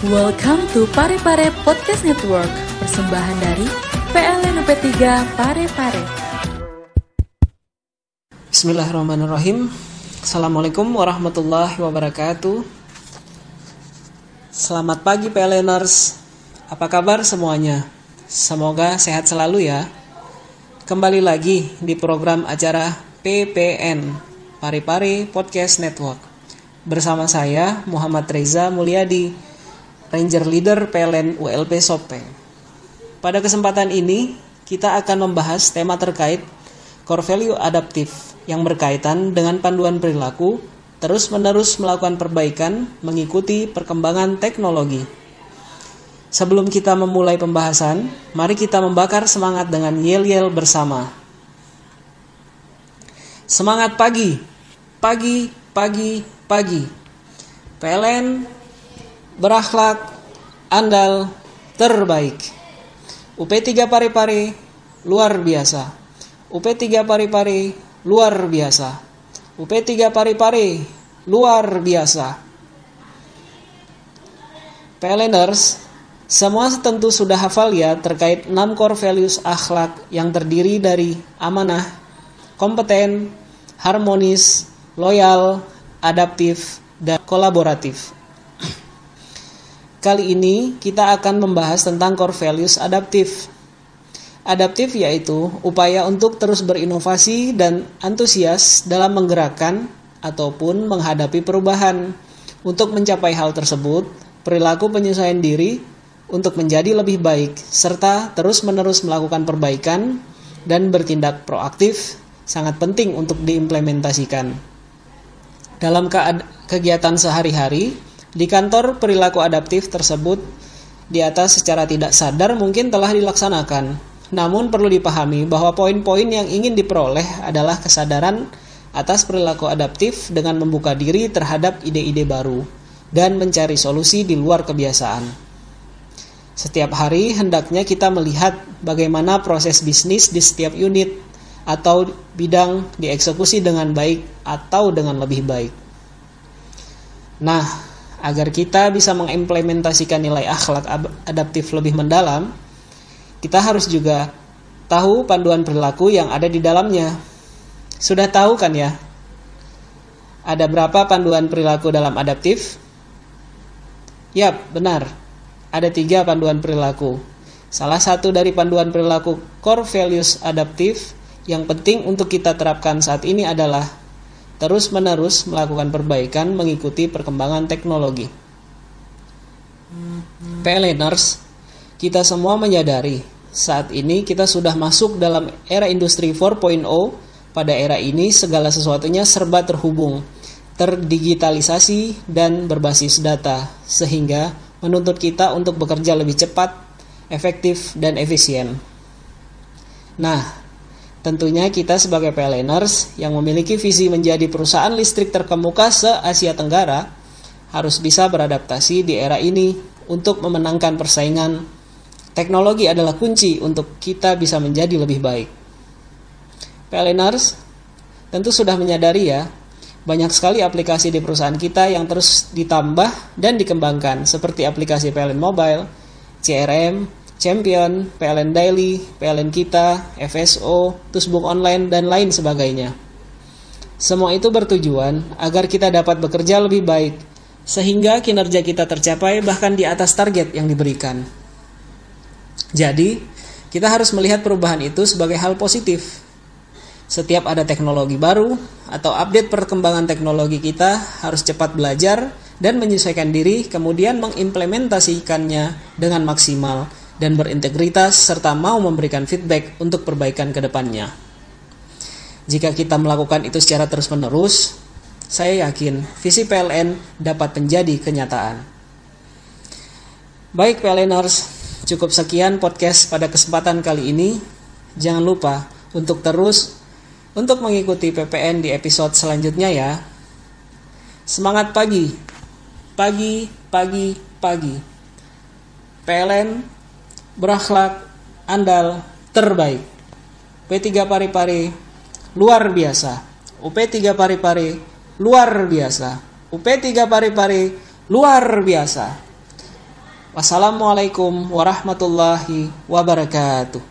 Welcome to Pare Pare Podcast Network, persembahan dari PLN UP3 Pare Pare. Bismillahirrahmanirrahim. Assalamualaikum warahmatullahi wabarakatuh. Selamat pagi PLNers. Apa kabar semuanya? Semoga sehat selalu ya. Kembali lagi di program acara PPN Pare Pare Podcast Network. Bersama saya Muhammad Reza Mulyadi Ranger Leader PLN ULP Sopeng. Pada kesempatan ini, kita akan membahas tema terkait core value adaptif yang berkaitan dengan panduan perilaku terus-menerus melakukan perbaikan mengikuti perkembangan teknologi. Sebelum kita memulai pembahasan, mari kita membakar semangat dengan yel-yel bersama. Semangat pagi, pagi, pagi, pagi. PLN berakhlak, andal, terbaik. UP3 Pare-Pare luar biasa. UP3 Pare-Pare luar biasa. UP3 Pare-Pare luar biasa. PLNers, semua tentu sudah hafal ya terkait 6 core values akhlak yang terdiri dari amanah, kompeten, harmonis, loyal, adaptif, dan kolaboratif. Kali ini kita akan membahas tentang core values adaptif. Adaptif yaitu upaya untuk terus berinovasi dan antusias dalam menggerakkan ataupun menghadapi perubahan. Untuk mencapai hal tersebut, perilaku penyesuaian diri untuk menjadi lebih baik serta terus-menerus melakukan perbaikan dan bertindak proaktif sangat penting untuk diimplementasikan. Dalam kegiatan sehari-hari, di kantor, perilaku adaptif tersebut di atas secara tidak sadar mungkin telah dilaksanakan. Namun perlu dipahami bahwa poin-poin yang ingin diperoleh adalah kesadaran atas perilaku adaptif dengan membuka diri terhadap ide-ide baru dan mencari solusi di luar kebiasaan. Setiap hari hendaknya kita melihat bagaimana proses bisnis di setiap unit atau bidang dieksekusi dengan baik atau dengan lebih baik. Nah, agar kita bisa mengimplementasikan nilai akhlak adaptif lebih mendalam, kita harus juga tahu panduan perilaku yang ada di dalamnya. Sudah tahu kan ya? Ada berapa panduan perilaku dalam adaptif? Yap, benar. Ada tiga panduan perilaku. Salah satu dari panduan perilaku core values adaptif yang penting untuk kita terapkan saat ini adalah terus-menerus melakukan perbaikan mengikuti perkembangan teknologi. PLNers, kita semua menyadari saat ini kita sudah masuk dalam era industri 4.0. Pada era ini segala sesuatunya serba terhubung, terdigitalisasi dan berbasis data sehingga menuntut kita untuk bekerja lebih cepat, efektif dan efisien. Nah, Tentunya kita sebagai PLNers yang memiliki visi menjadi perusahaan listrik terkemuka se-Asia Tenggara harus bisa beradaptasi di era ini untuk memenangkan persaingan. Teknologi adalah kunci untuk kita bisa menjadi lebih baik. PLNers tentu sudah menyadari ya, banyak sekali aplikasi di perusahaan kita yang terus ditambah dan dikembangkan seperti aplikasi PLN Mobile, CRM, Champion, PLN Daily, PLN Kita, FSO, Tusbook Online, dan lain sebagainya. Semua itu bertujuan agar kita dapat bekerja lebih baik, sehingga kinerja kita tercapai bahkan di atas target yang diberikan. Jadi, kita harus melihat perubahan itu sebagai hal positif. Setiap ada teknologi baru atau update perkembangan teknologi kita harus cepat belajar dan menyesuaikan diri, kemudian mengimplementasikannya dengan maksimal dan berintegritas serta mau memberikan feedback untuk perbaikan ke depannya. Jika kita melakukan itu secara terus-menerus, saya yakin visi PLN dapat menjadi kenyataan. Baik PLNers, cukup sekian podcast pada kesempatan kali ini. Jangan lupa untuk terus untuk mengikuti PPN di episode selanjutnya ya. Semangat pagi. Pagi, pagi, pagi. PLN berakhlak, andal, terbaik. P3 Pari-Pari luar biasa. UP3 Pari-Pari luar biasa. UP3 Pari-Pari luar biasa. Wassalamualaikum warahmatullahi wabarakatuh.